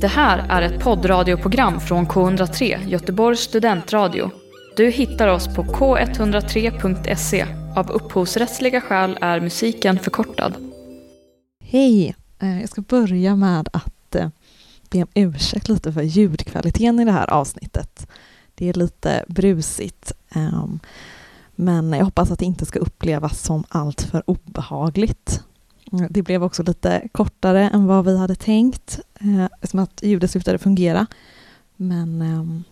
Det här är ett poddradioprogram från K103, Göteborgs studentradio. Du hittar oss på k103.se. Av upphovsrättsliga skäl är musiken förkortad. Hej! Eh, jag ska börja med att eh, be om ursäkt lite för ljudkvaliteten i det här avsnittet. Det är lite brusigt, ehm, men jag hoppas att det inte ska upplevas som alltför obehagligt. Det blev också lite kortare än vad vi hade tänkt, eh, eftersom att ljudet slutade fungera. Men ehm,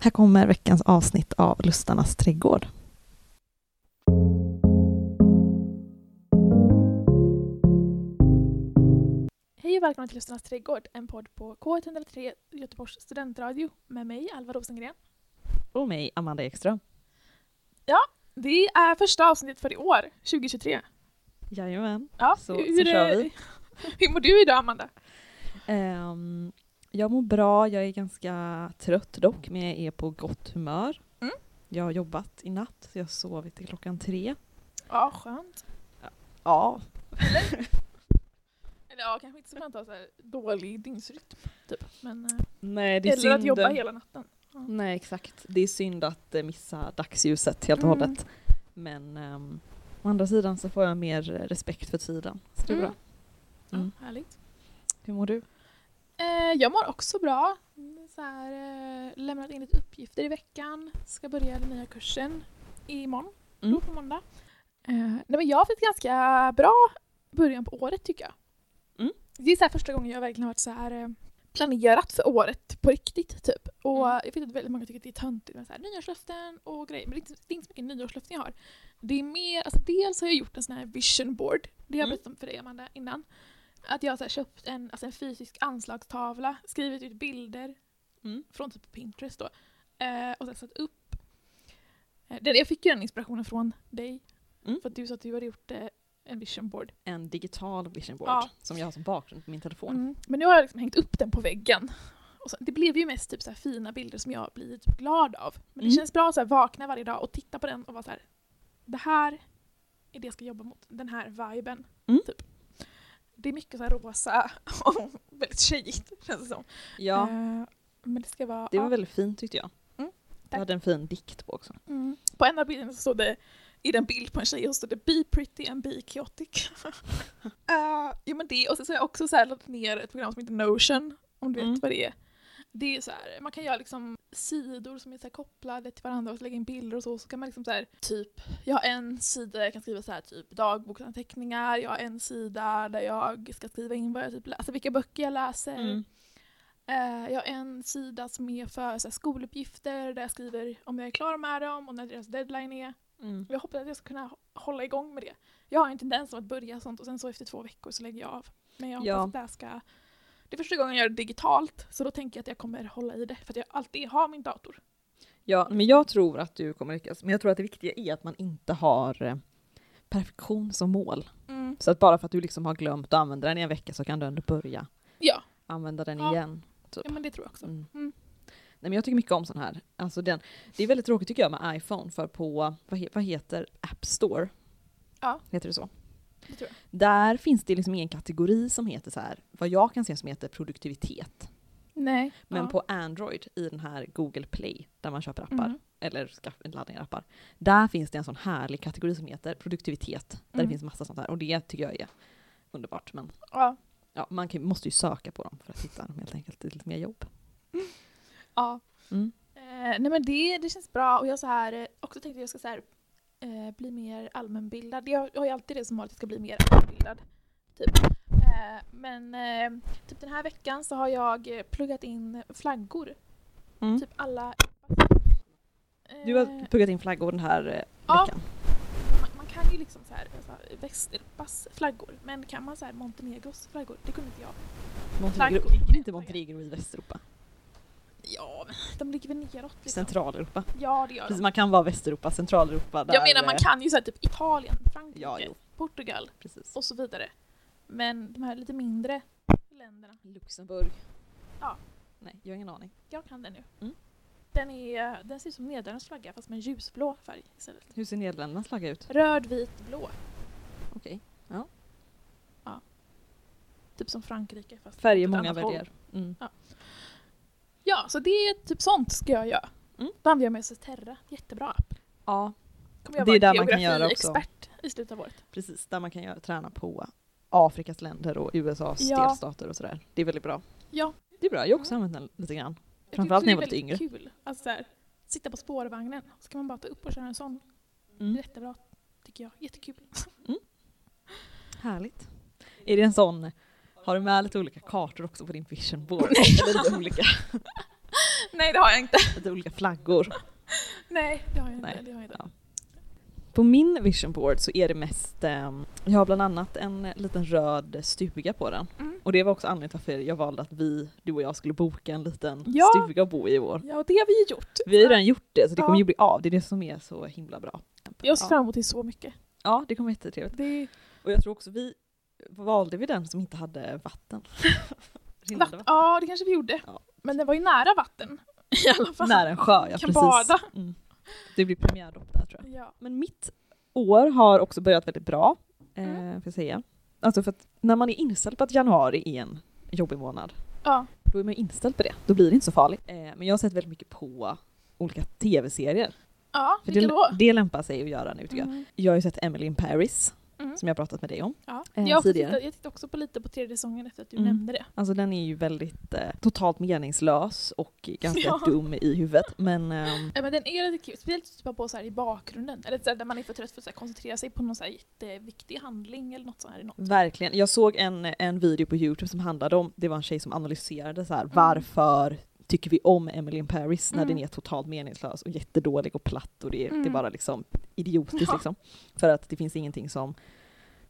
här kommer veckans avsnitt av Lustarnas trädgård. Hej och välkomna till Lustarnas trädgård, en podd på K103 Göteborgs studentradio med mig, Alva Rosengren. Och mig, Amanda Ekström. Det är första avsnittet för i år, 2023. Jajamän. Ja, Så- hur, så kör vi. hur mår du idag, Amanda? Ehm, jag mår bra, jag är ganska trött dock, men jag är på gott humör. Mm. Jag har jobbat i natt, så jag har sovit till klockan tre. Ja, skönt. Ja. Eller ja, kanske inte så skönt att ha så dålig dygnsrytm, typ. Men, eh, Nej, det är eller synd. att jobba hela natten. Nej, exakt. Det är synd att eh, missa dagsljuset helt och Mm. hållet. Men ehm, å andra sidan så får jag mer respekt för tiden. Så det är Mm. bra. Mm. Ja, härligt. Hur mår du? Eh, jag mår också bra. Så här, eh, lämnat in lite uppgifter i veckan. Ska börja den nya kursen imorgon, Mm. på måndag. Eh, nej, men jag har fått ganska bra början på året tycker jag. Mm. Det är så här första gången jag verkligen har varit så här eh, planerat för året på riktigt typ. Och Mm. jag vet att väldigt många tycker att det är töntigt med så här, nyårslöften och grejer. Men det är, inte, det är inte så mycket nyårslöften jag har. Det är mer, alltså dels har jag gjort en sån här vision board. Det har jag Mm. berättat om för dig Amanda innan. Att jag har köpt en, alltså en fysisk anslagstavla, skrivit ut bilder Mm. från typ Pinterest då. Eh, och sen satt upp. Eh, jag fick ju den inspirationen från dig. Mm. För att du sa att du hade gjort eh, en vision board. En digital vision board Ja. som jag har som bakgrund på min telefon. Mm. Men nu har jag liksom hängt upp den på väggen. Och så, det blev ju mest typ så fina bilder som jag blir typ glad av. Men det Mm. känns bra att så vakna varje dag och titta på den och vara så här. Det här är det jag ska jobba mot. Den här viben. Mm. Typ. Det är mycket så rosa och väldigt tjejigt känns det som. Ja, Eh, men det ska vara... det var ja. väldigt fint tyckte jag. Mm, Du hade en fin dikt på också. Mm. På en av bilderna så stod det, i den bild på en tjej, så stod det Be pretty and be chaotic. uh, jo men det, och så har jag också så här laddat ner ett program som heter Notion, om du vet Mm. vad det är. Det är så här, man kan göra liksom sidor som är så kopplade till varandra och så lägga in bilder och så, så kan man liksom så här, typ, jag har en sida jag kan skriva så här typ dagboksanteckningar, jag har en sida där jag ska skriva in vad jag typ läser, alltså vilka böcker jag läser. Mm. Eh, jag har en sida som är för så här, skoluppgifter där jag skriver om jag är klar med dem och när deras deadline är. Mm. Jag hoppas att jag ska kunna hålla igång med det. Jag har en tendens att börja sånt och sen så efter två veckor så lägger jag av. Men jag hoppas Ja. att det här ska... Det är första gången jag gör det digitalt så då tänker jag att jag kommer hålla i det för att jag alltid har min dator. Ja, men jag tror att du kommer lyckas. Men jag tror att det viktiga är att man inte har eh, perfektion som mål. Mm. Så att bara för att du liksom har glömt att använda den i en vecka så kan du ändå börja Ja. använda den Ja. igen. Typ. ja, men det tror jag också. Mm. Mm. Nej, men jag tycker mycket om sån här. Alltså den, det är väldigt tråkigt tycker jag med iPhone för på, vad, he, vad heter App Store? Ja. Heter det så? Det. Där finns det liksom ingen kategori som heter så här, vad jag kan se som heter produktivitet. Nej. Men ja. på Android i den här Google Play där man köper appar, Mm. eller laddar ner appar. Där finns det en sån härlig kategori som heter produktivitet. Där Mm. det finns massa sånt här och det tycker jag är underbart. Men Ja. ja, man kan, måste ju söka på dem för att hitta dem helt enkelt. Det är lite mer jobb. Ja. Mm. Eh, nej men det, det känns bra och jag så här, eh, också tänkte jag ska så här, eh, bli mer allmänbildad. Jag, jag har ju alltid det som mål att jag ska bli mer allmänbildad. Typ. Eh, men eh, typ den här veckan så har jag eh, pluggat in flaggor. Mm. Typ alla... Du har pluggat in flaggor den här eh, Ja. veckan. man, man kan ju liksom så här, så här, Västeuropas flaggor, men kan man så här Montenegros flaggor? Det kunde inte jag. Montenegro, ligger inte Montenegro i Västeuropa? Ja, de ligger väl neråt liksom. Centraleuropa. Ja, det gör de. man kan vara Västeuropa, Centraleuropa. Där, Jag menar man eh, kan ju säga typ Italien, Frankrike, Ja, Portugal precis. och så vidare. Men de här lite mindre länderna, Luxemburg. Ja. Nej, jag har ingen aning. jag kan den nu. Mm. Den, är, den ser ut som Nederländernas flagga fast med en ljusblå färg istället. Hur ser Nederländernas flagga ut? Röd, vit, blå. Okej. Typ som Frankrike fast Färger många väljer. Mm. Ja, så det är typ sånt ska jag göra. Mm. Då använder jag mig av Terra, jättebra app. Ja, Kommer jag Det är där man kan göra också. geografiexpert i slutet av året. precis. Där man kan göra, träna på Afrikas länder och USAs Ja. delstater och sådär. Det är väldigt bra. Ja. Det är bra, jag har också använt den lite grann. Framförallt när jag var det är lite väldigt Kul. Alltså så här, sitta på spårvagnen, så kan man bara ta upp och köra en sån. Mm. Jättebra, tycker jag. Jättekul. Härligt. Är det en sån, har du med lite olika kartor också på din vision board? Eller lite olika, Nej, det har jag inte. lite olika flaggor? Nej, det har jag inte. Nej. Det har jag inte. Ja. På min vision board så är det mest, ehm, jag har bland annat en liten röd stuga på den. Mm. Och det var också anledningen till varför jag valde att vi, du och jag, skulle boka en liten Ja. stuga att bo i i år. Ja, och det har vi ju gjort. Vi har ju redan gjort det så det Ja. kommer ju bli av, det är det som är så himla bra. Jag ser Ja. fram emot det så mycket. Ja, det kommer vara jättetrevligt. Det Och jag tror också vi, valde vi den som inte hade vatten? Rinnande vatt- ja, det kanske vi gjorde. Ja. Men det var ju nära vatten. I alla fall. Nära en sjö, ja kan precis. bada. Mm. Det blir premiärdopp där tror jag. Ja. Men mitt år har också börjat väldigt bra, eh, Mm. får jag säga. Alltså för att när man är inställd på att januari är en jobbig månad, ja. då är man inställd på det. Då blir det inte så farligt. Eh, men jag har sett väldigt mycket på olika tv-serier. Ja, vilka det, då? det lämpar sig att göra nu tycker jag. Mm. Jag har ju sett Emily in Paris, Mm. som jag pratat med dig om. Ja. eh, Jag, tidigare. tittat, jag tittade också på lite på tredje säsongen efter att du Mm. nämnde det. Alltså den är ju väldigt eh, totalt meningslös och ganska Ja. dum i huvudet. Men ehm, Ja, men den är lite kul, speciellt typ på så här i bakgrunden. Eller så här, där man är för trött för att så här, koncentrera sig på någon så här jätteviktig handling eller något så här. Något. verkligen. Jag såg en, en video på Youtube som handlade om, det var en tjej som analyserade så här, Mm. varför tycker vi om Emily in Paris när Mm. den är totalt meningslös och jättedålig och platt och det, är- det är Mm. bara liksom idiotiskt Ja. liksom. För att det finns ingenting som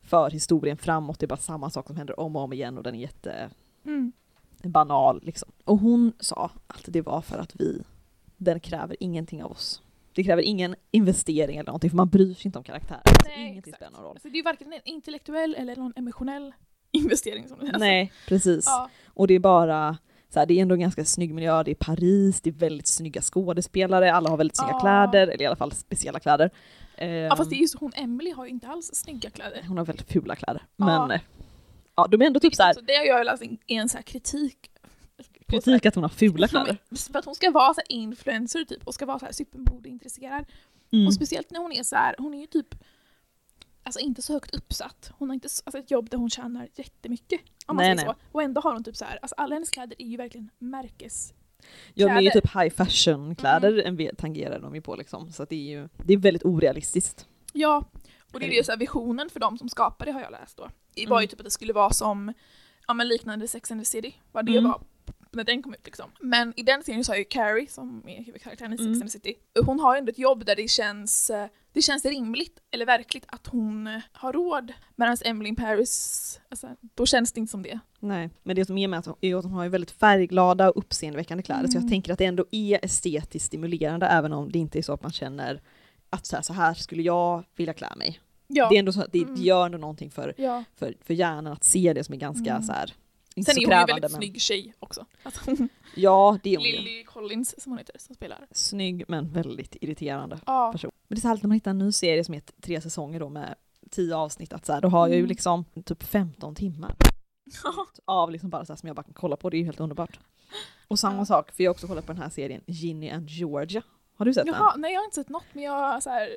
för historien framåt, det är bara samma sak som händer om och om igen och den är jätte Mm. banal liksom. Och hon sa att det var för att vi, den kräver ingenting av oss. Det kräver ingen investering eller någonting för man bryr sig inte om karaktärer. Alltså, ingenting spelar någon roll. Alltså, det är varken en intellektuell eller någon emotionell investering som det är. Nej, precis. Ja. Och det är bara, så här, det är ändå en ganska snygg miljö, det är Paris, det är väldigt snygga skådespelare, alla har väldigt snygga Ja. kläder, eller i alla fall speciella kläder. ja, fast det är Ehm, ju så, hon Emily har ju inte alls snygga kläder. Hon har väldigt fula kläder. Men eh, ja, de är ändå typ så här, Så det har jag läst en, en så här kritik. kritik att hon har fula kläder. För att hon ska vara så influencer typ och ska vara så här supermodeintresserad. Mm. Och speciellt när hon är så här, hon är ju typ Alltså inte så högt uppsatt. Hon har inte s- alltså ett jobb där hon tjänar jättemycket. Om man Nej, säger nej. så. Och ändå har hon typ så här, alltså alla hennes kläder är ju verkligen märkes... Ja, de är ju typ high fashion kläder Mm. tangerar de ju på liksom. Så att det är ju, det är väldigt orealistiskt. Ja, och det är ju så här visionen för de som skapar det har jag läst då. Det var ju Mm. typ att det skulle vara som, ja men liknande Sex and the City, vad det Mm. var när den kom ut liksom. Men i den serien så har ju Carrie, som är huvudkaraktären i Sex Mm. and the City, hon har ju ändå ett jobb där det känns, eh, det känns rimligt eller verkligt att hon eh, har råd. Medan Emily in Paris, alltså, då känns det inte som det. Nej. Men det som är med att hon, är att hon har ju väldigt färgglada och uppseendeväckande kläder, så jag Mm. tänker att det ändå är estetiskt stimulerande även om det inte är så att man känner att så här, så här skulle jag vilja klä mig. Ja. Det är ändå så att det Mm. gör ändå någonting för, ja. för, för hjärnan att se det som är ganska Mm. så här, inte Sen så är hon ju väldigt men... snygg tjej också. Alltså, Ja, det är hon. Lily Collins som hon heter, som spelar. Snygg men väldigt irriterande Ja. person. Men det är så härligt när man hittar en ny serie som är tre säsonger då med tio avsnitt, att så här, då har jag ju Mm. liksom typ 15 timmar av liksom bara så här som jag bara kan kolla på, det är ju helt underbart. Och samma Ja. sak, för jag har också kollat på den här serien Ginny and Georgia. Har du sett Jaha, nej jag har inte sett något men jag har så här,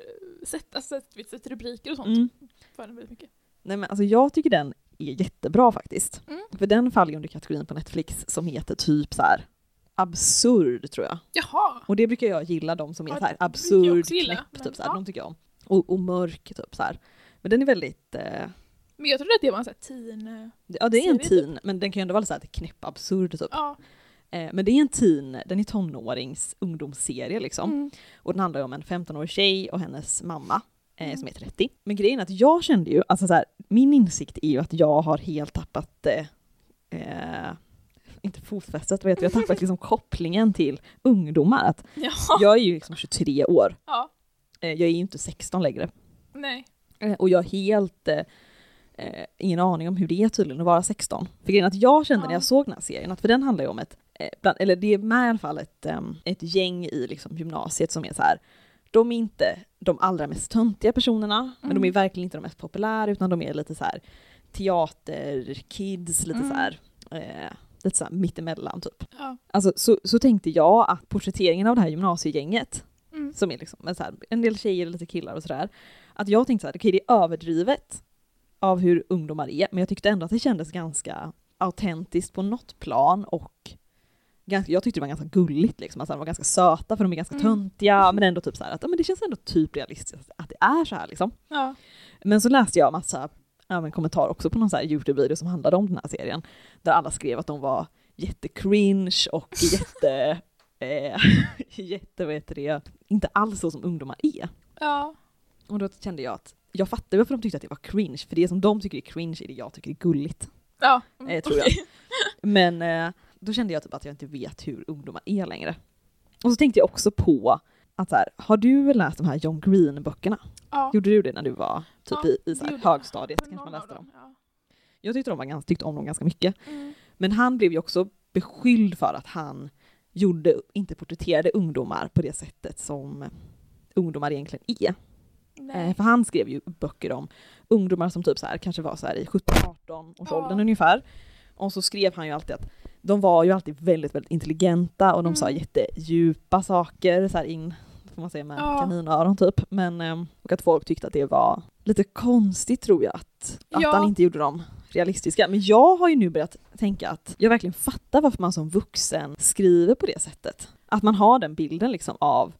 sett, alltså, sett, sett rubriker och den? sånt Mm. för den väldigt mycket. Nej men alltså jag tycker den är jättebra faktiskt. Mm. För den faller under kategorin på Netflix som heter typ så här absurd tror jag. Jaha! Och det brukar jag gilla, de som är Ja, så här absurd, knäpp, typ så här, ja. de tycker jag om. Och, och mörk, typ så här. Men den är väldigt, eh, Men jag trodde att det var en sån här teen... ja det är en Serie, teen, men den kan ju ändå vara så här knäpp absurd typ. Ja. Eh, men det är en teen, den är tonårings ungdomsserie liksom. Mm. Och den handlar ju om en 15-årig tjej och hennes mamma eh, Mm. som är 30. Men grejen är att jag kände ju, alltså så här, min insikt är ju att jag har helt tappat, eh, eh, inte fotfästet, det? jag har tappat liksom kopplingen till ungdomar. Att Ja. jag är ju liksom 23 år, ja. eh, jag är ju inte 16 längre. Nej. Eh, och jag har helt eh, eh, ingen aning om hur det är tydligen att vara 16. För grejen att jag kände när Ja. jag såg den här serien, att för den handlar ju om ett, eh, bland, eller det är med i alla fall ett, em, ett gäng i liksom gymnasiet som är så här. De är inte de allra mest töntiga personerna, men de är Mm. verkligen inte de mest populära, utan de är lite så här teaterkids, lite Mm. så här, eh, lite såhär mittemellan typ. Ja. Alltså så, så tänkte jag att porträtteringen av det här gymnasiegänget, Mm. som är liksom så här, en del tjejer och lite killar och sådär, att jag tänkte såhär, okej det är överdrivet av hur ungdomar är, men jag tyckte ändå att det kändes ganska autentiskt på något plan och jag tyckte det var ganska gulligt liksom, alltså de var ganska söta för de är ganska Mm. töntiga, men ändå typ så här att men det känns ändå typ realistiskt att det är så här liksom. Ja. Men så läste jag massa ja, men kommentarer också på någon så här Youtube-video som handlade om den här serien, där alla skrev att de var jättecringe och jätte, eh, jätte, vad heter det, inte alls så som ungdomar är. Ja. Och då kände jag att jag fattar varför de tyckte att det var cringe, för det som de tycker är cringe är det jag tycker är gulligt. Ja. Eh, tror jag. Men eh, då kände jag typ att jag inte vet hur ungdomar är längre. Och så tänkte jag också på att så här, har du läst de här John Green-böckerna? Ja. Gjorde du det när du var typ Ja, i, i så här högstadiet? Kanske man läste dem. Ja. Jag tyckte, de var ganska, tyckte om dem ganska mycket. Mm. Men han blev ju också beskylld för att han gjorde, inte porträtterade ungdomar på det sättet som ungdomar egentligen är. Nej. Eh, för han skrev ju böcker om ungdomar som typ så här, kanske var så här i 17-18 års Ja. åldern ungefär. Och så skrev han ju alltid att de var ju alltid väldigt, väldigt intelligenta och de sa Mm. jättedjupa saker, så in, får man säga med Ja. kaninöron typ. Men, ehm, och att folk tyckte att det var lite konstigt tror jag, att, att Ja. han inte gjorde dem realistiska. Men jag har ju nu börjat tänka att jag verkligen fattar varför man som vuxen skriver på det sättet. Att man har den bilden liksom av,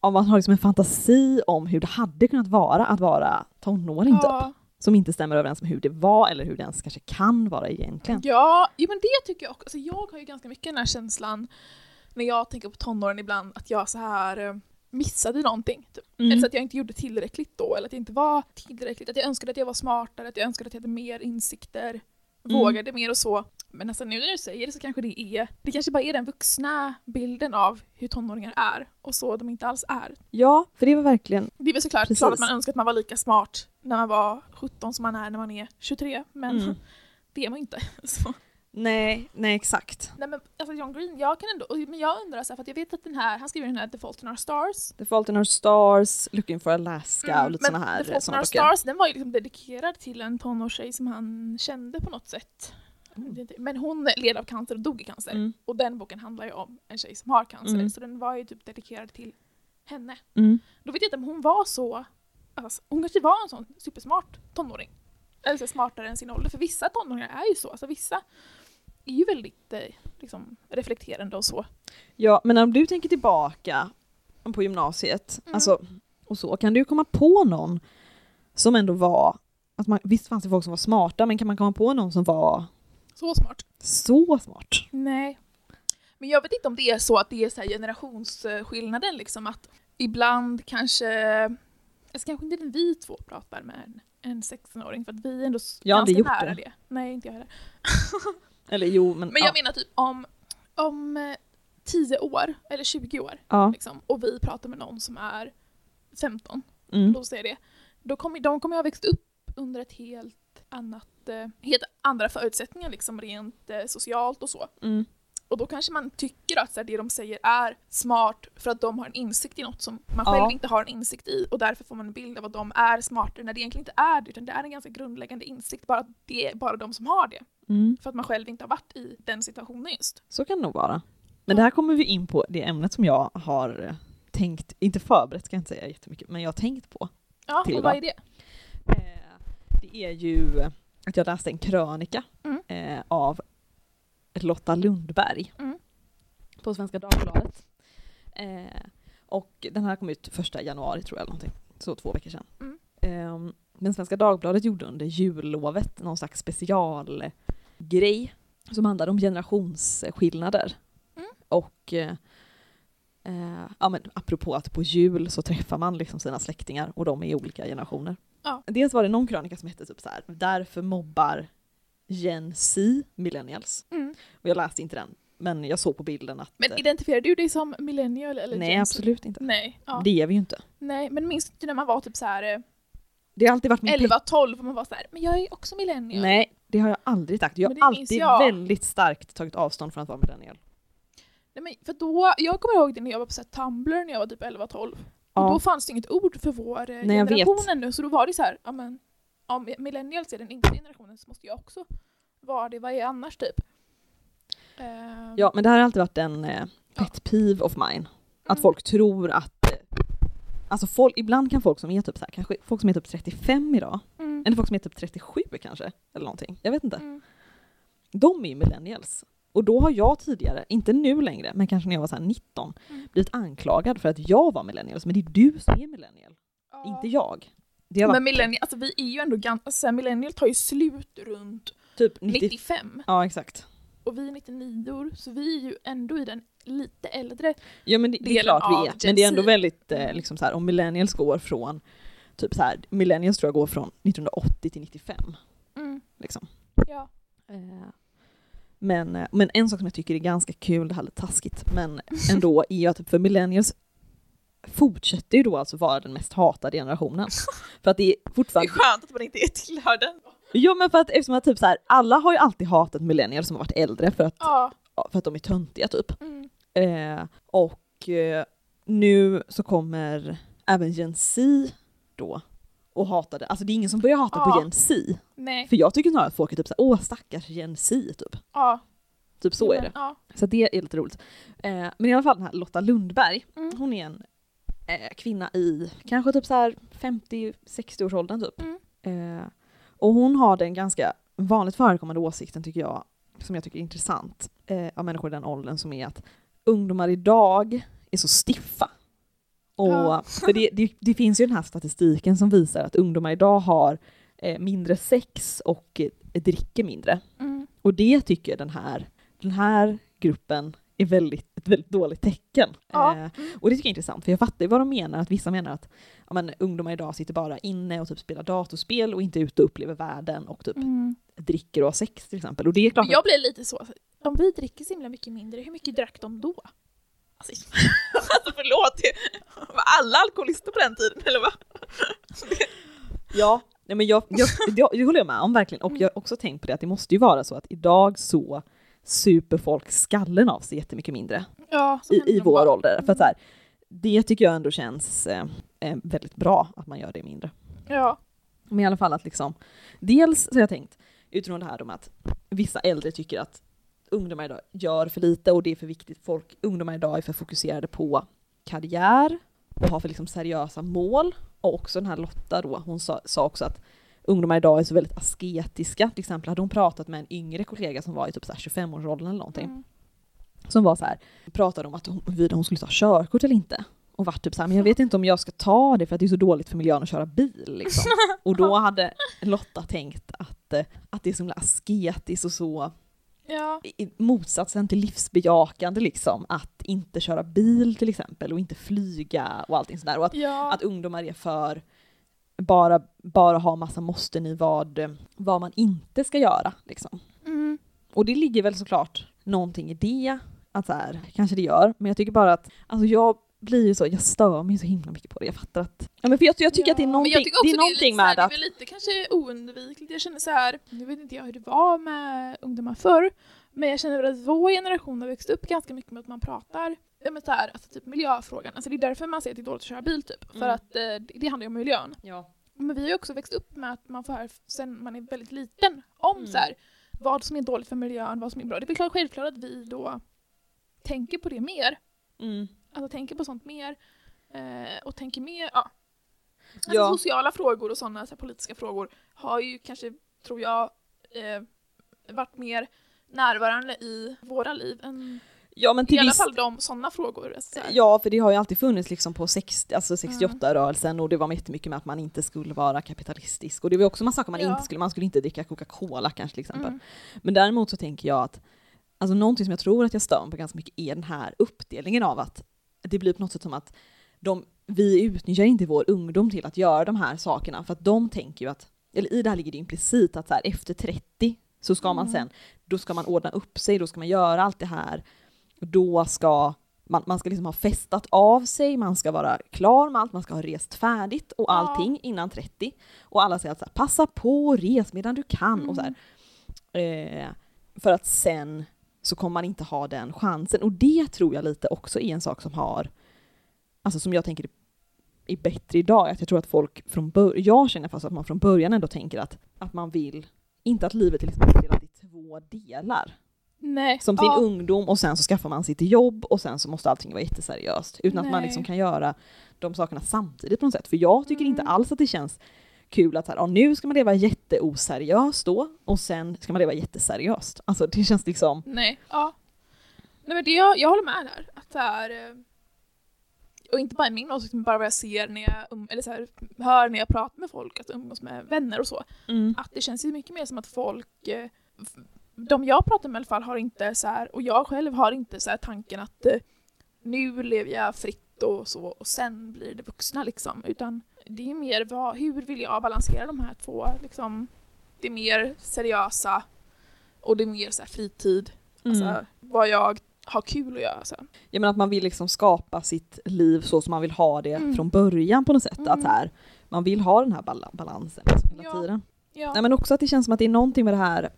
om man har liksom en fantasi om hur det hade kunnat vara att vara tonåring typ. Ja. Som inte stämmer överens med hur det var eller hur det ens kanske kan vara egentligen. Ja, jo, men det tycker jag också. Alltså, jag har ju ganska mycket den här känslan när jag tänker på tonåren ibland att jag så här eh, missade någonting. Typ. Mm. Eller så att jag inte gjorde tillräckligt då, eller att jag inte var tillräckligt. Att jag önskade att jag var smartare, att jag önskade att jag hade mer insikter, Mm. vågade mer och så. Men alltså, nu när du säger det så kanske det är, det kanske bara är den vuxna bilden av hur tonåringar är och så de inte alls är. Ja, för det var verkligen, Det är väl såklart Precis. klart att man önskar att man var lika smart när man var 17 som man är när man är 23, men Mm. det är man inte. Så. nej, nej exakt. Nej men alltså John Green, jag kan ändå, men jag undrar så här, för att jag vet att den här, han skriver den här The Fault in Our Stars. The Fault in Our Stars, Looking for Alaska och lite Mm, såna här, The Fault in Our. Stars, den var ju liksom dedikerad till en tonårstjej som han kände på något sätt. Mm. Men hon led av cancer och dog i cancer. Mm. Och den boken handlar ju om en tjej som har cancer, Mm. så den var ju typ dedikerad till henne. Mm. Då vet jag inte om hon var så, alltså, hon kanske var en sån supersmart tonåring. Eller så smartare än sin ålder, för vissa tonåringar är ju så. Alltså vissa är ju väldigt eh, liksom, reflekterande och så. Ja, men om du tänker tillbaka på gymnasiet, Mm. alltså, och så, kan du komma på någon som ändå var, att man, visst fanns det folk som var smarta, men kan man komma på någon som var Så smart. så smart? Nej. Men jag vet inte om det är så att det är så generationsskillnaden liksom att ibland kanske, alltså kanske inte vi två pratar med en, en 16-åring för att vi är ändå Jag ganska gjort nära det. det. Nej, inte jag heller. Eller jo, men, Men ja. jag menar typ om, om eh, 10 år eller 20 år ja. liksom, och vi pratar med någon som är 15, Mm. låt säga det, då kommer, de kommer jag ha växt upp under ett helt annat, eh, helt andra förutsättningar liksom rent eh, socialt och så. Mm. Och då kanske man tycker att så här, det de säger är smart för att de har en insikt i något som man Ja. själv inte har en insikt i och därför får man en bild av att de är smartare när det egentligen inte är det utan det är en ganska grundläggande insikt bara att det är bara de som har det. Mm. För att man själv inte har varit i den situationen just. Så kan det nog vara. Men det här kommer vi in på det ämnet som jag har eh, tänkt, inte förberett ska jag inte säga jättemycket, men jag har tänkt på. Ja, och vad? vad är det? Eh, Det är ju att jag läste en krönika Mm. eh, av Lotta Lundberg Mm. på Svenska Dagbladet. Eh, och den här kom ut första januari tror jag, någonting. så två veckor sedan. Mm. Eh, men Svenska Dagbladet gjorde under jullovet någon slags specialgrej som handlade om generationsskillnader. Mm. Och eh, eh, ja, men apropå att på jul så träffar man liksom sina släktingar och de är i olika generationer. Ja. Dels var det någon krönika som hette typ så här, därför mobbar Gen Z millennials. Mm. Och jag läste inte den, men jag såg på bilden att Men eh, identifierar du dig som millennial eller nej Gen absolut inte. Nej, ja. Det är vi ju inte. nej, men minns du när man var typ så här eh, Det har alltid varit min 11-12 och man var så här, men jag är också millennial. Nej, det har jag aldrig sagt. Jag har alltid jag. väldigt starkt tagit avstånd från att vara millennial. Nej, men för då, jag kommer ihåg det när jag var på så Tumblr när jag var typ 11-12. Och Ja. då fanns det inget ord för vår eh, Nej, generation ännu, så då var det så här, ja men om millennials är den yngsta generationen så måste jag också vara det, vad är annars typ? Ehm, Ja, men det här har alltid varit en eh, pet peeve of mine. Att Mm. folk tror att... eh, Alltså folk, ibland kan folk som är typ så här, kanske folk som är typ 35 idag, mm, eller folk som är typ 37 kanske, eller någonting. Jag vet inte. mm, De är ju millennials. Och då har jag tidigare, inte nu längre, men kanske när jag var så här 19, Mm. blivit anklagad för att jag var millennials. Men det är du som är millennial, ja. inte jag. Det Men millennial, alltså vi är ju ändå ganska, alltså, millennial tar ju slut runt typ 90... 95 Ja, exakt. och vi är 99 år så vi är ju ändå i den lite äldre. Ja men det, det är klart vi är. Men det är ändå väldigt, eh, Mm. liksom så här, om millennials går från, typ så här, millennials tror jag går från 1980 till 95. Mm, Liksom. ja. Men, eh, men en sak som jag tycker är ganska kul, det här är lite taskigt, men ändå är att typ för millennials fortsätter ju då alltså vara den mest hatade generationen. För att det är Det är fortfarande... skönt att man inte är tillhör den. Jo men för att eftersom att typ så här, alla har ju alltid hatat millennials som har varit äldre för att, Ja. för att de är töntiga typ. Mm. Eh, och eh, nu så kommer även Gen Z då och hata det. Alltså det är ingen som börjar hata Ja. på Gen Z. Nej. För jag tycker snarare att folk är typ såhär, åh stackars Gen Z typ. Ja. Typ så är men, det. Ja. Så det är lite roligt. Eh, men i alla fall den här Lotta Lundberg, Mm. hon är en eh, kvinna i kanske typ så här 50-60 års åldern typ. Mm. Eh, och hon har den ganska vanligt förekommande åsikten tycker jag, som jag tycker är intressant, eh, av människor i den åldern som är att ungdomar idag är så stiffa. Och, Ja. För det, det, det finns ju den här statistiken som visar att ungdomar idag har eh, mindre sex och eh, dricker mindre. Mm. Och det tycker den här, den här gruppen är väldigt, ett väldigt dåligt tecken. Ja. Eh, och det tycker jag är intressant, för jag fattar ju vad de menar, att vissa menar att ja, men, ungdomar idag sitter bara inne och typ spelar datorspel och inte ute och upplever världen och typ Mm. dricker och har sex till exempel. Och det är klart Jag blir lite så, om vi dricker så himla mycket mindre, hur mycket drack de då? Alltså, alltså förlåt, det- var alla alkoholister på den tiden eller vad? ja, nej, men jag, jag, jag, jag håller med om verkligen, och jag har också tänkt på det att det måste ju vara så att idag så super folk skallen av sig jättemycket mindre Ja, i, i vår ålder. För att så här, det tycker jag ändå känns eh, eh, väldigt bra att man gör det mindre. Ja. Men i alla fall att liksom, dels så har jag tänkt utifrån det här om att vissa äldre tycker att ungdomar idag gör för lite och det är för viktigt. Folk, ungdomar idag är för fokuserade på karriär och har för liksom seriösa mål. Och också den här Lotta då, hon sa, sa också att ungdomar idag är så väldigt asketiska. Till exempel hade hon pratat med en yngre kollega som var i typ så här 25-årsåldern eller någonting. Mm. Som var så här, pratade om att hon, huruvida hon skulle ta körkort eller inte. Och vart typ så här, men jag vet inte om jag ska ta det för att det är så dåligt för miljön att köra bil. Liksom. Och då hade Lotta tänkt att, eh, att det är så himla asketiskt och så Ja. motsatsen till livsbejakande liksom, att inte köra bil till exempel och inte flyga och allting sådär. Och att, Ja. att ungdomar är för bara, bara ha massa måsten i vad, vad man inte ska göra. Liksom. Mm. Och det ligger väl såklart någonting i det, att så här, kanske det gör, men jag tycker bara att, alltså jag blir ju så, jag stör mig så himla mycket på det. Jag fattar att, ja men för jag, jag tycker att det är Ja, men någonting, jag tycker också det är någonting lite så här, med att, Det är lite kanske oundvikligt. Jag känner så här, nu vet inte jag hur det var med ungdomar förr, men jag känner väl att vår generation har växt upp ganska mycket med att man pratar ja, men så här, alltså typ miljöfrågan. Alltså det är därför man säger att det är dåligt att köra bil typ. För Mm. att eh, det, det handlar ju om miljön. ja. Men vi har ju också växt upp med att man får höra sen man är väldigt liten om Mm. så här, vad som är dåligt för miljön, vad som är bra. Det är väl klart självklart att vi då tänker på det mer. Mm. Alltså tänker på sånt mer. Eh, och tänker mer, ja. Alltså Ja. sociala frågor och sådana så här, politiska frågor har ju kanske, tror jag, eh, varit mer närvarande i våra liv än ja men i till alla viss, fall de sådana frågor. Så ja för det har ju alltid funnits liksom på 60, alltså 68-rörelsen och det var jättemycket med att man inte skulle vara kapitalistisk och det var också massa saker man Ja. inte skulle, man skulle inte dricka Coca-Cola kanske till exempel. Mm. Men däremot så tänker jag att, alltså någonting som jag tror att jag stör mig på ganska mycket är den här uppdelningen av att det blir på något sätt som att de, vi utnyttjar inte vår ungdom till att göra de här sakerna för att de tänker ju att, eller i det här ligger det implicit att så här, efter 30 så ska man Mm. sen, då ska man ordna upp sig, då ska man göra allt det här, då ska man, man ska liksom ha festat av sig, man ska vara klar med allt, man ska ha rest färdigt och Ja. allting innan 30. Och alla säger att så här, passa på res medan du kan och så här. Eh, för att sen så kommer man inte ha den chansen. Och det tror jag lite också är en sak som har, alltså som jag tänker är bättre idag. Att jag tror att folk från början, jag känner fast att man från början ändå tänker att, att man vill, inte att livet är liksom uppdelat i två delar. Nej. som sin ja. ungdom och sen så skaffar man sitt jobb och sen så måste allting vara jätteseriöst. Utan att man Nej. liksom kan göra de sakerna samtidigt på något sätt. För jag tycker inte Mm. alls att det känns kul att här, ja, nu ska man leva jätteoseriöst då och sen ska man leva jätteseriöst. Alltså det känns liksom, Nej. Ja. Nej men det, jag, jag håller med där. Att det är, eh, och inte bara i min åsikt, men bara vad jag ser när jag, um, eller så här, hör när jag pratar med folk, att umgås med vänner och så. Att det känns ju mycket mer som att folk, eh, de jag pratar med i alla fall har inte så här, och jag själv har inte så tanken att eh, nu lever jag fritt och så och sen blir det vuxna liksom. Utan det är mer vad, hur vill jag balansera de här två liksom. Det är mer seriösa och det är mer så här fritid. Mm. Alltså, vad jag har kul att göra. Så. Jag menar att man vill liksom skapa sitt liv så som man vill ha det Mm. från början på något sätt. Mm. Att här, man vill ha den här bal- balansen liksom hela Ja. tiden. Ja. Nej men också att det känns som att det är någonting med det här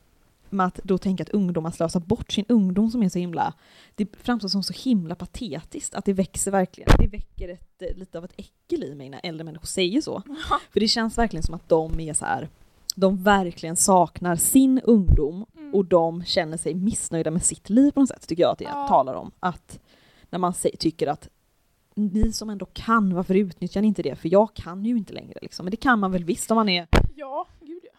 med att då tänka att ungdomar slösar bort sin ungdom som är så himla, det framstår som så himla patetiskt att det växer verkligen, det väcker ett, eh, lite av ett äckel i mig när äldre människor säger så. Ja. För det känns verkligen som att de är så här, de verkligen saknar sin ungdom Mm. och de känner sig missnöjda med sitt liv på något sätt, tycker jag att det Ja. talar om. Att när man tycker att ni som ändå kan, varför utnyttjar ni inte det? För jag kan ju inte längre liksom. Men det kan man väl visst om man är ja.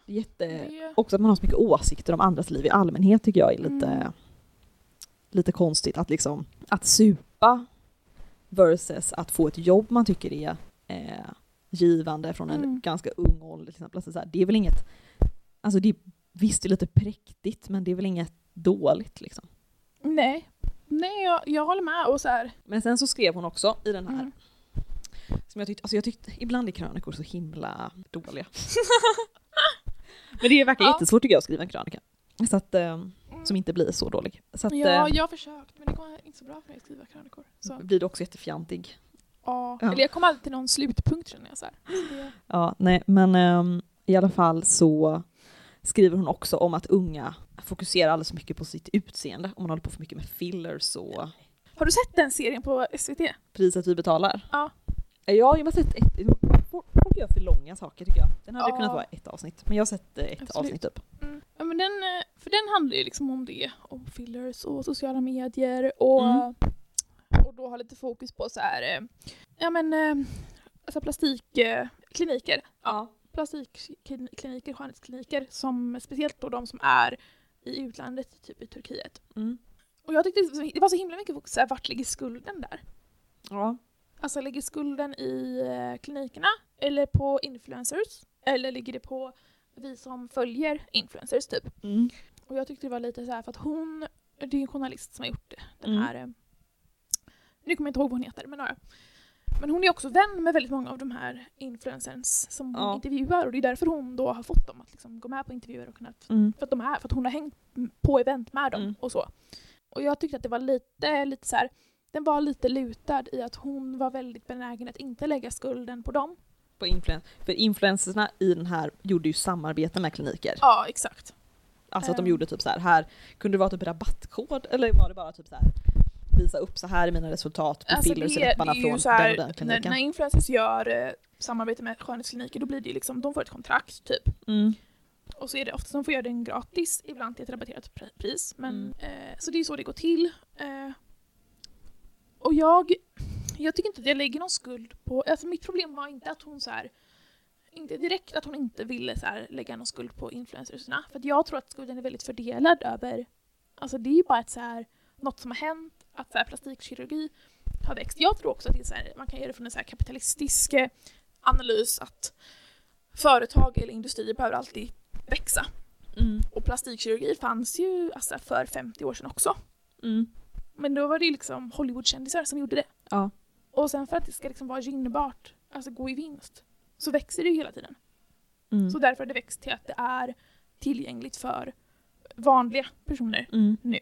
Jätte... Det, Också att man har så mycket åsikter om andras liv i allmänhet tycker jag är lite, Mm. lite konstigt. Att liksom, att supa versus att få ett jobb man tycker är eh, givande från en Mm. ganska ung ålder till exempel. Alltså så här, det är väl inget, alltså det är, visst det är lite präktigt men det är väl inget dåligt liksom. nej, nej jag, jag håller med. Och så här, Men sen så skrev hon också i den här, mm. som jag tyckte, alltså jag tyckte ibland är krönikor så himla dåliga. men det verkar Ja. jättesvårt tycker jag att skriva en krönika. Så att, eh, som inte blir så dålig. Så att, Ja, eh, jag har försökt men det går inte så bra för mig att skriva krönikor. Så, blir du också jättefjantig. ja. Ja. Eller jag kommer alltid till någon slutpunkt känner jag. Så. Så det, Ja, nej, men ehm, i alla fall så skriver hon också om att unga fokuserar alldeles för mycket på sitt utseende. Om man håller på för mycket med fillers och har du sett den serien på SVT? priset vi betalar. Ja. Ja, jag har sett ett, folk gör för långa saker tycker jag. Den hade Ja. kunnat vara ett avsnitt, men jag har sett eh, ett Absolut. avsnitt typ. Mm. Ja, men den, eh, för den handlar ju liksom om det, om fillers och sociala medier och, Mm. och då har lite fokus på så här, eh, ja men alltså plastikkliniker. Ja, plastikkliniker, skönhetskliniker som speciellt då de som är i utlandet, typ i Turkiet. Mm. Och jag tyckte det var så- himla mycket fokus, här, vart ligger skulden där? Ja. Alltså ligger skulden i eh, klinikerna eller på influencers? Eller ligger det på vi som följer influencers typ? Mm. Och jag tyckte det var lite så här för att hon, det är en journalist som har gjort det. Den Mm. här, eh, nu kommer jag inte ihåg vad hon heter, men några. Men hon är också vän med väldigt många av de här influencers som hon Ja. intervjuar och det är därför hon då har fått dem att liksom gå med på intervjuer och kunnat, Mm. för att de är, för att hon har hängt på event med dem Mm. och så. Och jag tyckte att det var lite, lite så här, den var lite lutad i att hon var väldigt benägen att inte lägga skulden på dem. På influen- för influencersna i den här gjorde ju samarbete med kliniker. Ja, exakt. Alltså att de Ehm. gjorde typ så här, här kunde det vara typ rabattkod eller var det bara typ så här visa upp så här är mina resultat på Alltså fillers i läpparna från så den här, och den när, kliniken. när influencers gör eh, samarbete med skönhetskliniker då blir det ju liksom, de får ett kontrakt typ. Mm. Och så är det ofta som får göra den gratis, ibland till ett rabatterat pr- pris. Men, Mm. eh, så det är ju så det går till. Eh, och jag, jag tycker inte att jag lägger någon skuld på, alltså mitt problem var inte att hon så här inte direkt att hon inte ville så här, lägga någon skuld på influencersna. För jag tror att skulden är väldigt fördelad över, alltså det är ju bara ett så här, något som har hänt, att så här, plastikkirurgi har växt. Jag tror också att det är så här, man kan göra det från en så kapitalistisk eh, analys att företag eller industrier behöver alltid växa. Mm. Och plastikkirurgi fanns ju alltså, för 50 år sedan också. Mm. Men då var det ju liksom Hollywoodkändisar som gjorde det. Ja. Och sen för att det ska liksom vara gynnbart, alltså gå i vinst, så växer det ju hela tiden. Mm. Så därför har det växt till att det är tillgängligt för vanliga personer Mm. nu.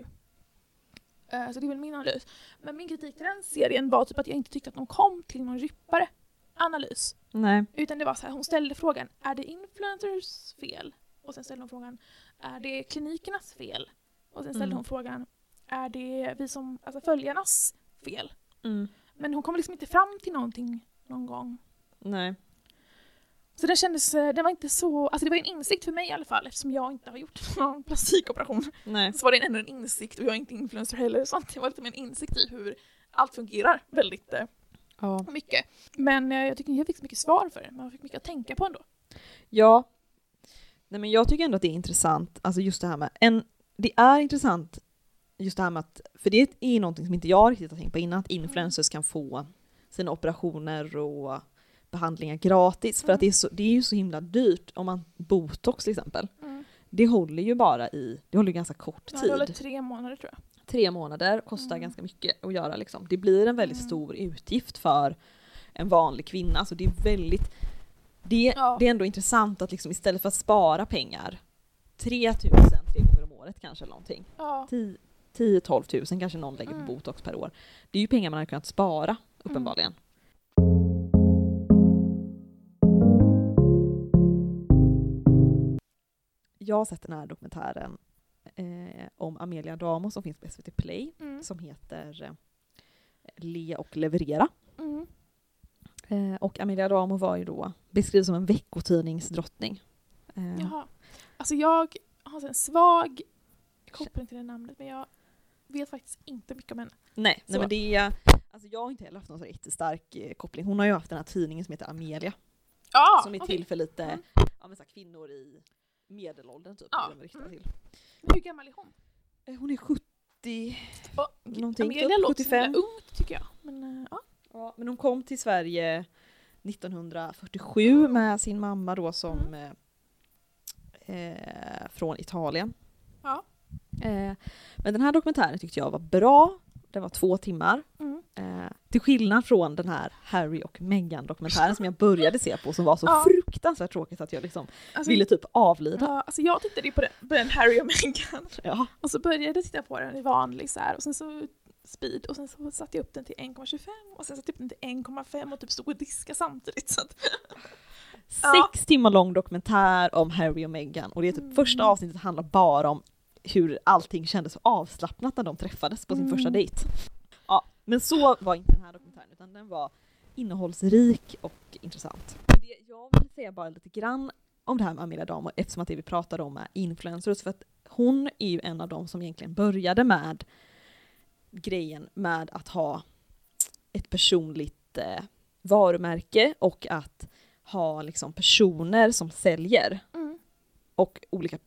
Eh, Så det är väl min analys. Men min kritik till den serien var typ att jag inte tyckte att de kom till någon djupare analys. Nej. Utan det var så här, hon ställde frågan, är det influencers fel? Och sen ställde hon frågan, är det klinikernas fel? Och sen ställde Mm. hon frågan, är det vi som, alltså följarnas fel? Mm. Men hon kom liksom inte fram till någonting någon gång. Nej. Så den kändes, eh, den var inte så, alltså det var en insikt för mig i alla fall eftersom jag inte har gjort någon plastikoperation. Nej. Så var det ändå en insikt och jag är inte influencer heller så det var lite mer en insikt i hur allt fungerar väldigt eh, Ja. mycket. Men eh, jag tycker jag fick så mycket svar för det, man fick mycket att tänka på ändå. Ja. Nej men jag tycker ändå att det är intressant, alltså just det här med, en, det är intressant just det här med att, för det är någonting som inte jag riktigt har tänkt på innan, att influencers kan få sina operationer och behandlingar gratis, för att det är, så, det är ju så himla dyrt om man, botox till exempel, det håller ju bara i, det håller ju ganska kort Ja, tid. det håller tre månader tror jag. Tre månader kostar Mm. ganska mycket att göra liksom. Det blir en väldigt Mm. stor utgift för en vanlig kvinna, alltså det är väldigt det, Ja. det är ändå intressant att liksom istället för att spara pengar 3000 tre gånger om året kanske eller någonting. Ja. 10-12 tusen kanske någon lägger på Mm. botox per år. Det är ju pengar man hade kunnat spara uppenbarligen. Jag har sett den här dokumentären eh, om Amelia Adamo som finns på SVT Play Mm. som heter eh, Le och leverera. Mm. Eh, och Amelia Adamo var ju då beskriven som en veckotidningsdrottning. Eh, Jaha. Alltså jag har en svag koppling till det namnet men jag vet faktiskt inte mycket om henne. Nej, nej men det är, alltså jag har inte heller haft någon så jättestark eh, koppling. Hon har ju haft den här tidningen som heter Amelia. Ja, som är okej. till för lite Mm. ja, men så här, kvinnor i medelåldern typ. Som de mm. till. Hur gammal är hon? Eh, Hon är 70, Oh, Någonting, Amelia typ låter 75. 75. ungt tycker jag. Men, eh, ja. ja, men hon kom till Sverige 1947 med sin mamma då som Mm. eh, från Italien. Ja. Eh, men den här dokumentären tyckte jag var bra. Den var två timmar. Mm. Eh, till skillnad från den här Harry och Meghan dokumentären som jag började se på som var så Ja. fruktansvärt tråkigt att jag liksom Alltså, ville typ avlida. ja, alltså jag tittade på den, på den Harry och Meghan Ja. och så började jag titta på den i vanlig så här och sen så speed och sen så satte jag upp den till 1,25 och sen satte jag upp den till 1,5 och typ stod och diskade samtidigt. Så att, Ja. Sex timmar lång dokumentär om Harry och Meghan och det är typ Mm. första avsnittet handlar bara om hur allting kändes så avslappnat när de träffades på sin Mm. första dejt. Ja, men så var inte den här dokumentären utan den var innehållsrik och intressant. Men det, jag vill säga bara lite grann om det här med Amelia Damo eftersom att det vi pratade om är influencers för att hon är ju en av dem som egentligen började med grejen med att ha ett personligt eh, varumärke och att ha liksom personer som säljer mm. och olika,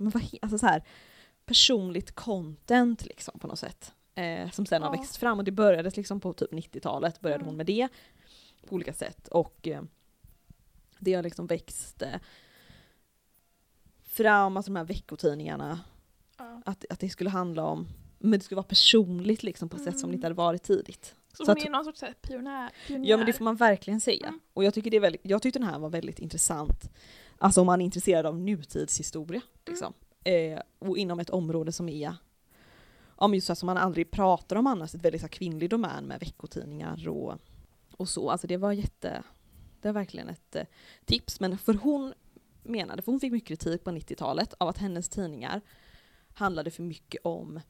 men vad, alltså så här, personligt content liksom på något sätt. Eh, som sen har Ja. växt fram och det började liksom på typ 90-talet började Mm. hon med det på olika sätt och eh, det har liksom växt eh, fram, alltså de här veckotidningarna, ja. att, att det skulle handla om, men det skulle vara personligt liksom på ett sätt som det Mm. inte hade varit tidigt. Så, Så hon att- är någon sorts pionjär, pionjär. Ja men det får man verkligen säga. Mm. Och jag tycker, det är väldigt, jag tyckte den här var väldigt intressant. Alltså om man är intresserad av nutidshistoria. Liksom. Eh, och inom ett område som är men just så som man aldrig pratar om annars, ett väldigt så kvinnlig domän med veckotidningar och, och så. Alltså det var jätte, det var verkligen ett eh, tips. Men för hon menade, för hon fick mycket kritik på 90-talet av att hennes tidningar handlade för mycket om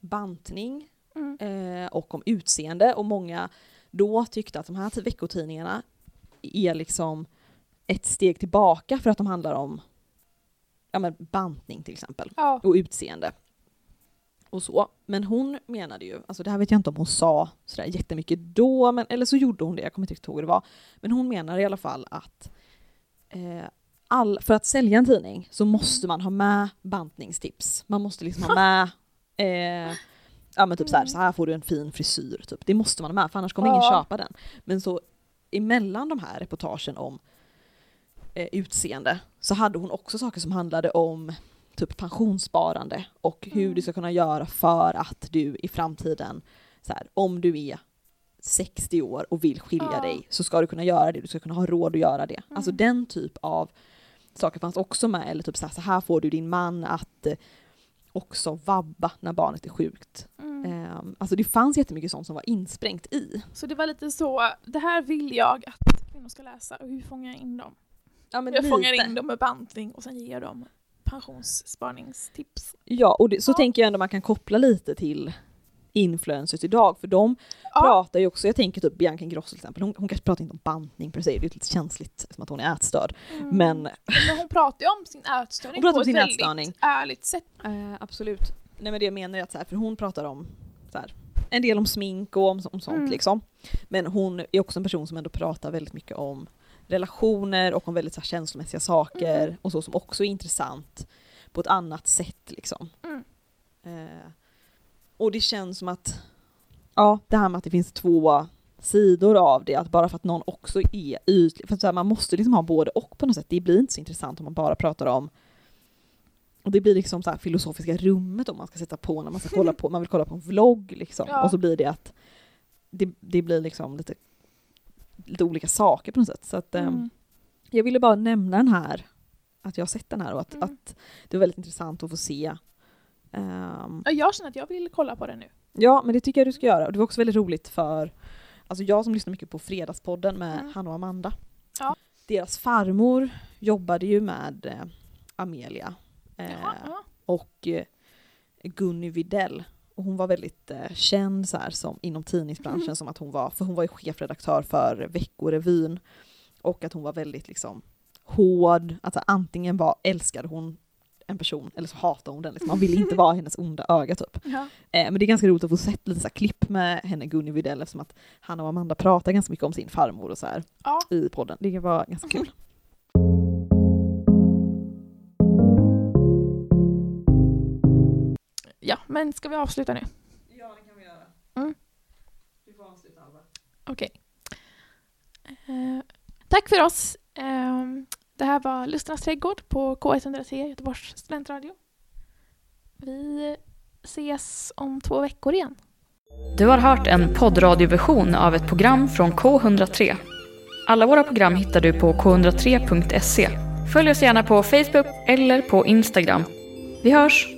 bantning Mm. eh, och om utseende och många då tyckte att de här veckotidningarna är liksom ett steg tillbaka för att de handlar om ja, men bantning till exempel Ja. och utseende. Och så. Men hon menade ju, alltså det här vet jag inte om hon sa sådär jättemycket då, men, eller så gjorde hon det, jag kommer inte riktigt ihåg hur det var. Men hon menar i alla fall att eh, all, för att sälja en tidning så måste man ha med bantningstips. Man måste liksom ha med eh, Ja men typ så här, Mm. så här får du en fin frisyr, typ. det måste man ha med för annars kommer ingen Ja. köpa den. Men så emellan de här reportagen om eh, utseende så hade hon också saker som handlade om typ pensionssparande och hur Mm. du ska kunna göra för att du i framtiden, så här, om du är 60 år och vill skilja Ja. dig så ska du kunna göra det, du ska kunna ha råd att göra det. Alltså Mm. den typ av saker fanns också med, eller typ så här, så här får du din man att eh, också vabba när barnet är sjukt. Mm. Ehm, alltså det fanns jättemycket sånt som var insprängt i. Så det var lite så, det här vill jag att kvinnor ska läsa och hur fångar jag in dem? Ja, jag fångar in dem med bantning och sen ger jag dem pensionssparningstips. Ja, och det, så Ja. tänker jag ändå man kan koppla lite till influencers idag, för de Ja. pratar ju också, jag tänker typ Bianca Ingrosso till exempel, hon, hon kanske pratar inte om bantning per se, det är lite känsligt eftersom att hon är ätstörd. Mm. Men Men hon pratar ju om sin ätstörning Hon pratar på om sin ett väldigt ärligt sätt. Eh, absolut. Nej men det jag menar är att så här, för hon pratar om så här, en del om smink och om, om sånt Mm. liksom. Men hon är också en person som ändå pratar väldigt mycket om relationer och om väldigt så här, känslomässiga saker Mm. och så som också är intressant på ett annat sätt liksom. Mm. Eh, och det känns som att, ja det här med att det finns två sidor av det, att bara för att någon också är ytlig, för att så här, man måste liksom ha både och på något sätt, det blir inte så intressant om man bara pratar om och det blir liksom så här filosofiska rummet om man ska sätta på när man ska kolla på, man vill kolla på en vlogg liksom. Ja. Och så blir det att det, det blir liksom lite, lite olika saker på något sätt. Så att ehm, Mm. jag ville bara nämna den här, att jag har sett den här och att, Mm. att det var väldigt intressant att få se. Ja, Jag känner att jag vill kolla på den nu. ja, men det tycker jag du ska göra. Och det var också väldigt roligt för alltså jag som lyssnar mycket på Fredagspodden med Mm. Hanna och Amanda. Ja. Deras farmor jobbade ju med eh, Amelia eh, Jaha, ja. och eh, Gunny Videll. Och hon var väldigt eh, känd så här, som, inom tidningsbranschen Mm. som att hon var, för hon var ju chefredaktör för Veckorevyn. Och att hon var väldigt liksom hård, att så här, antingen var, älskade hon en person eller så hatade hon den. Liksom. Man ville inte vara hennes onda öga typ. Ja. Eh, men det är ganska roligt att få sett lite så här, klipp med henne, Gunny Videll, eftersom att Hanna och Amanda pratar ganska mycket om sin farmor och så här Ja. i podden. Det var ganska kul. Ja, men ska vi avsluta nu? Ja, det kan vi göra. Mm. Du får avsluta Alva. Okej. Eh, tack för oss. Ehm, det här var Lusternas trädgård på K103 Göteborgs studentradio. Vi ses om två veckor igen. Du har hört en poddradioversion av ett program från K103. Alla våra program hittar du på k103.se. Följ oss gärna på Facebook eller på Instagram. Vi hörs!